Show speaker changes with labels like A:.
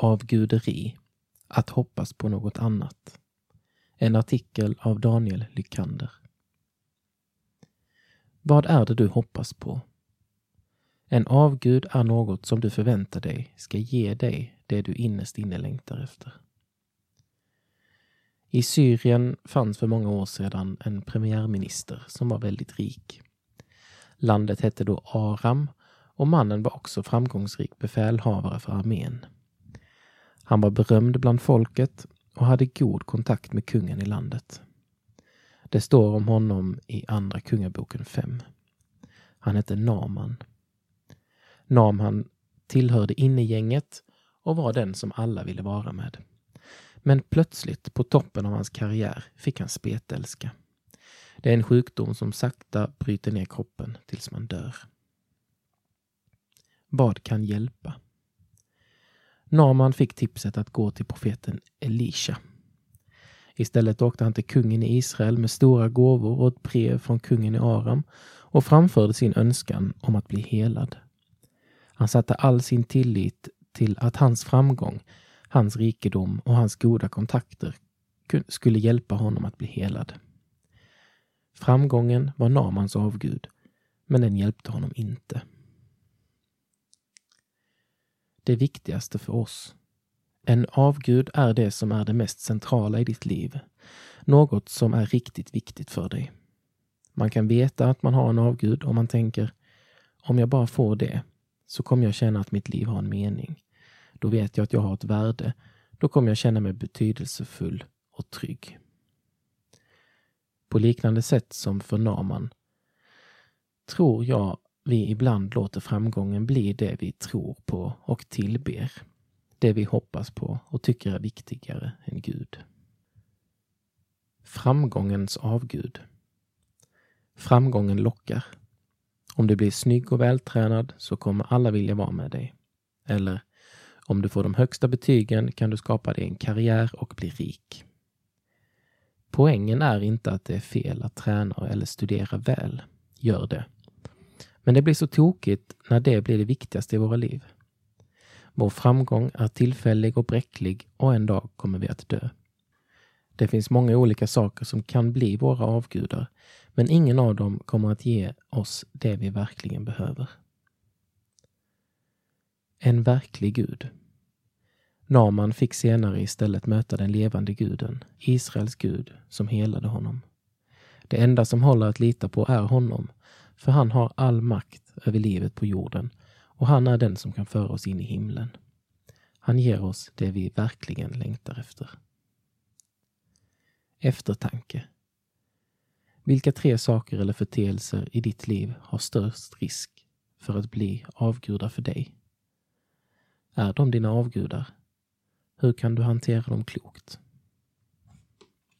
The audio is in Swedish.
A: Avguderi, att hoppas på något annat. En artikel av Daniel Lykander. Vad är det du hoppas på? En avgud är något som du förväntar dig ska ge dig det du innerst inne längtar efter. I Syrien fanns för många år sedan en premiärminister som var väldigt rik. Landet hette då Aram och mannen var också framgångsrik befälhavare för armén. Han var berömd bland folket och hade god kontakt med kungen i landet. Det står om honom i Andra Kungaboken 5. Han hette Naman. Naman tillhörde innegänget och var den som alla ville vara med. Men plötsligt, på toppen av hans karriär, fick han spetälska. Det är en sjukdom som sakta bryter ner kroppen tills man dör. Vad kan hjälpa? Naman fick tipset att gå till profeten Elisha. Istället åkte han till kungen i Israel med stora gåvor och ett brev från kungen i Aram och framförde sin önskan om att bli helad. Han satte all sin tillit till att hans framgång, hans rikedom och hans goda kontakter skulle hjälpa honom att bli helad. Framgången var Namans avgud, men den hjälpte honom inte. Det viktigaste för oss. En avgud är det som är det mest centrala i ditt liv. Något som är riktigt viktigt för dig. Man kan veta att man har en avgud om man tänker om jag bara får det så kommer jag känna att mitt liv har en mening. Då vet jag att jag har ett värde. Då kommer jag känna mig betydelsefull och trygg. På liknande sätt som för Naman tror jag vi ibland låter framgången bli det vi tror på och tillber. Det vi hoppas på och tycker är viktigare än Gud. Framgångens avgud. Framgången lockar. Om du blir snygg och vältränad så kommer alla vilja vara med dig. Eller om du får de högsta betygen kan du skapa dig en karriär och bli rik. Poängen är inte att det är fel att träna eller studera väl. Gör det. Men det blir så tokigt när det blir det viktigaste i våra liv. Vår framgång är tillfällig och bräcklig och en dag kommer vi att dö. Det finns många olika saker som kan bli våra avgudar, men ingen av dem kommer att ge oss det vi verkligen behöver. En verklig Gud. Naman fick senare istället möta den levande guden, Israels Gud, som helade honom. Det enda som håller att lita på är honom, för han har all makt över livet på jorden och han är den som kan föra oss in i himlen. Han ger oss det vi verkligen längtar efter. Eftertanke. Vilka tre saker eller förteelser i ditt liv har störst risk för att bli avgudar för dig? Är de dina avgudar? Hur kan du hantera dem klokt?